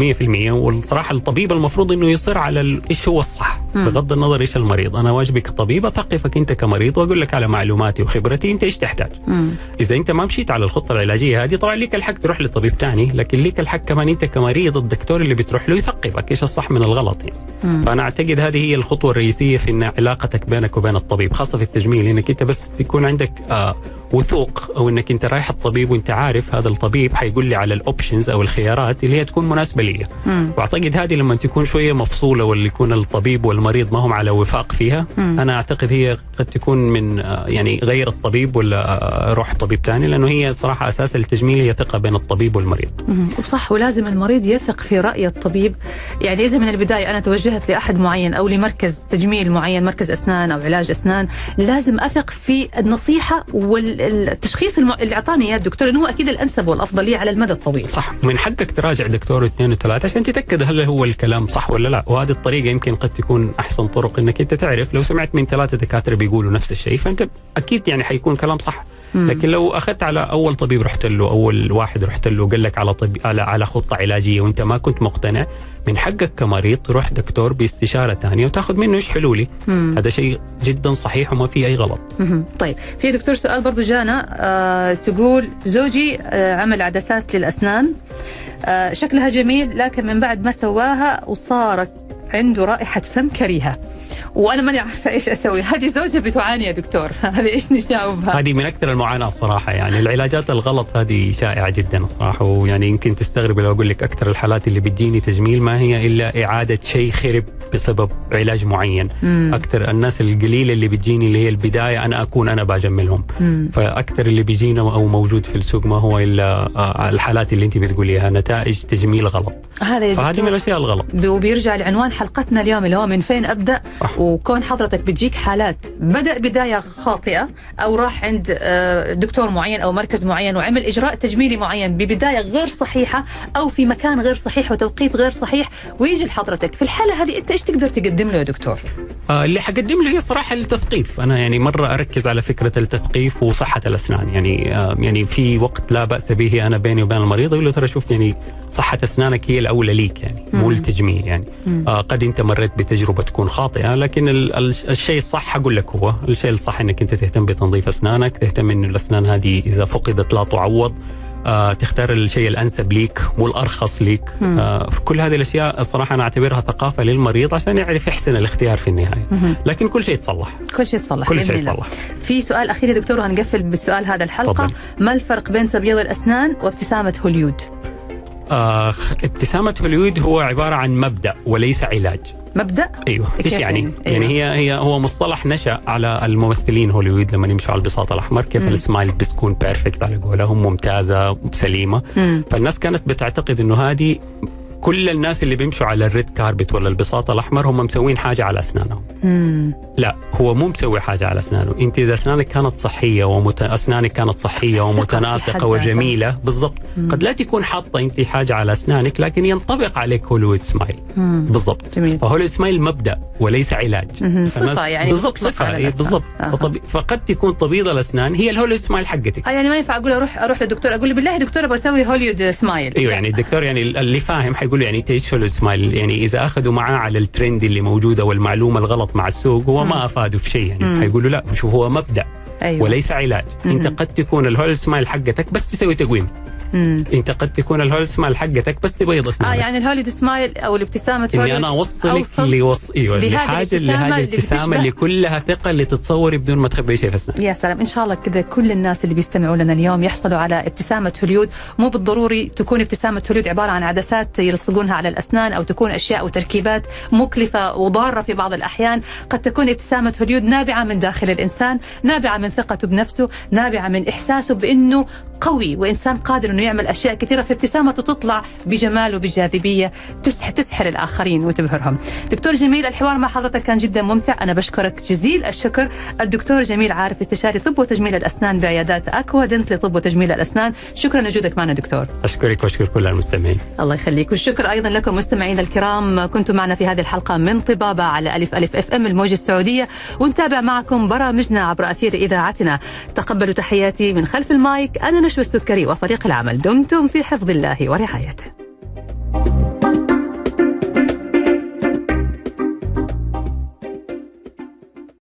والصراحة الطبيب المفروض إنه يصر على إيش هو الصح مم. بغض النظر إيش المريض أنا واجبي كطبيب اثقفك أنت كمريض وأقول لك على معلوماتي وخبرتي أنت إيش تحتاج مم. إذا أنت ما مشيت على الخطة العلاجية هذه طبعا ليك الحق تروح لطبيب ثاني لكن ليك الحق كمان أنت كمريض الدكتور اللي بتروح له يثقفك إيش الصح من الغلط يعني. فأنا أعتقد هذه هي الخطوة الرئيسية في إن علاقتك بينك وبين الطبيب خاصة في التجميل إنك أنت بس تكون عندك آه وثوق أو إنك أنت رايح الطبيب وأنت عارف هذا الطبيب حيقول لي على الاوبشنز أو الخيارات اللي هي تكون مناسبة لي مم. وأعتقد هذه لما تكون شوية مفصولة واللي يكون الطبيب والمريض ما هم على وفاق فيها مم. أنا أعتقد هي قد تكون من آه، يعني غير الطبيب ولا آه، روح طبيب ثاني لأنه هي صراحة أساس التجميل هي ثقة بين الطبيب والمريض مم. وصح ولازم المريض يثق في رأي الطبيب يعني إذا من البداية أنا توجهت لأحد معين أو لمركز تجميل معين مركز أسنان أو علاج أسنان لازم أثق في النصيحة والتشخيص. اللي أعطاني إياه الدكتور إنه هو أكيد الأنسب والأفضل لي على المدى الطويل صح. من حقك تراجع دكتور اثنين وثلاثة عشان تتأكد هل هو الكلام صح ولا لا. وهذه الطريقة يمكن قد تكون أحسن طرق إنك أنت تعرف. لو سمعت من ثلاثة دكاترة بيقولوا نفس الشيء فأنت أكيد يعني حيكون كلام صح. مم. لكن لو أخذت على أول طبيب رحت له أول واحد رحت له قال لك على طب على على خطة علاجية وأنت ما كنت مقتنع من حقك كمريض تروح دكتور باستشارة ثانية وتاخذ منه إيش حلولي مم. هذا شيء جدا صحيح وما في أي غلط مهم. طيب في دكتور سؤال برضو جانا آه تقول زوجي آه عمل عدسات للأسنان آه شكلها جميل لكن من بعد ما سواها وصارت عنده رائحة فم كريهة وأنا ماني عارفة إيش أسوي. هذه زوجة بتعاني يا دكتور. [LAUGHS] هذه إيش نجاوبها هذه من أكثر المعاناة الصراحة يعني. العلاجات الغلط هذه شائعة جدا الصراحة. ويعني يمكن تستغرب لو أقول لك أكثر الحالات اللي بتجيني تجميل ما هي إلا إعادة شيء خرب بسبب علاج معين. مم. أكثر الناس القليلة اللي بتجيني اللي هي البداية أنا أكون أنا بجملهم. فأكثر اللي بيجينا أو موجود في السوق ما هو إلا آه، الحالات اللي أنت بتقوليها نتائج تجميل غلط. هذا فهذه من الأشياء الغلط. وبيرجع لعنوان حلقتنا اليوم اللي هو من فين أبدأ؟ صح. وكون حضرتك بتجيك حالات بدأ بداية خاطئة أو راح عند آه، دكتور معين أو مركز معين وعمل إجراء تجميلي معين ببداية غير صحيحة أو في مكان غير صحيح وتوقيت غير صحيح ويجي لحضرتك في الحالة هذه أنت إيش تقدر تقدم له يا دكتور؟ آه، اللي حقدم له هي صراحة التثقيف أنا يعني مرة أركز على فكرة التثقيف وصحة الأسنان يعني آه، يعني في وقت لا بأس به أنا بيني وبين المريض أقول له ترى شوف يعني صحة أسنانك هي الأولى ليك يعني مو. التجميل يعني. آه قد أنت مريت بتجربة تكون خاطئة لكن ال- ال- الشيء الصح أقول لك هو الشيء الصح إنك أنت تهتم بتنظيف أسنانك تهتم انه الأسنان هذه إذا فقدت لا تعوض آه تختار الشيء الأنسب ليك والأرخص ليك مم. آه كل هذه الأشياء الصراحه أنا أعتبرها ثقافة للمريض عشان يعرف يحسن الاختيار في النهاية مهم. لكن كل شيء يتصلح كل شيء يتصلح كل شيء. يتصلح في سؤال أخير يا دكتور وهنقفل بالسؤال هذا الحلقة تفضل. ما الفرق بين تبييض الأسنان وابتسامة هوليود؟ آه ابتسامة هوليود هو عبارة عن مبدأ وليس علاج مبدأ أيوه إيش كيف يعني؟ يعني؟ يعني أيوة. هي هي هو مصطلح نشأ على الممثلين هوليوود لما يمشوا على البساط الأحمر كيف مم. السمايل بتكون perfect على قولهم ممتازة سليمة مم. فالناس كانت بتعتقد إنه هذه كل الناس اللي بيمشوا على ال red carpet ولا البساط الأحمر هم مسوين حاجة على أسنانهم مم. لا هو مو مسوي حاجة على أسنانه أنت إذا أسنانك كانت صحية ومت... أسنانك كانت صحية ومتناسقة. وجميلة بالضبط. قد لا تكون حاطة أنت حاجة على أسنانك لكن ينطبق عليك Hollywood smile. بالضبط ف Hollywood smile مبدأ وليس علاج صفة يعني بالضبط صفة إيه. بالضبط آه. فطب... فقد تكون تبييض الأسنان هي ال Hollywood smile حقتك آه يعني ما ينفع أقول أروح أروح للدكتور أقول له بالله يا دكتور أبغى أسوي Hollywood smile أيوه يعني الدكتور يعني اللي فاهم حيقول له يعني انت إيش هوليوود سمايل يعني إذا أخذوا معاه على الترند اللي موجودة والمعلومة الغلط مع السوق هو. ما افاده في شيء يعني مم. حيقول له لا شوف هو مبدأ أيوه وليس علاج. أنت قد تكون ال Hollywood smile حقتك بس تسوي تقويم مم. انت قد تكون ال Hollywood smile حقتك بس تبيض آه اسنانك يعني ال Hollywood smile أو الابتسامة إني أنا اوصلك لوص... أيوه لحاجه لهذه الابتسامة اللي كلها ثقة اللي تتصوري بدون ما تخبي شيء في اسنانك يا سلام إن شاء الله كذا كل الناس اللي بيستمعوا لنا اليوم يحصلوا على ابتسامة هوليود. مو بالضروري تكون ابتسامة هوليود عبارة عن عدسات يلصقونها على الأسنان أو تكون أشياء وتركيبات مكلفة وضارة في بعض الأحيان. قد تكون ابتسامة هوليود نابعة من داخل الإنسان نابعة من ثقته بنفسه نابعة من إحساسه بإنه قوي وإنسان قادر إنه يعمل أشياء كثيرة فابتسامته تطلع بجمال وبجاذبية. تسح تسحر الآخرين وتبهرهم. دكتور جميل الحوار مع حضرتك كان جدا ممتع، أنا بشكرك جزيل الشكر. الدكتور جميل عارف استشاري طب وتجميل الأسنان بعيادات أكوا دنت لطب وتجميل الأسنان، شكرا لوجودك معنا دكتور. أشكرك وأشكر كل المستمعين. الله يخليك. والشكر أيضا لكم مستمعينا الكرام. كنتم معنا في هذه الحلقة من طبابة على ألف ألف أف أم الموجة السعودية. ونتابع معكم برامجنا عبر أثير إذاعتنا. تقبلوا تحياتي من خلف المايك. أنا نشوى السكري وفريق العمل. دمتم في حفظ الله ورعايته.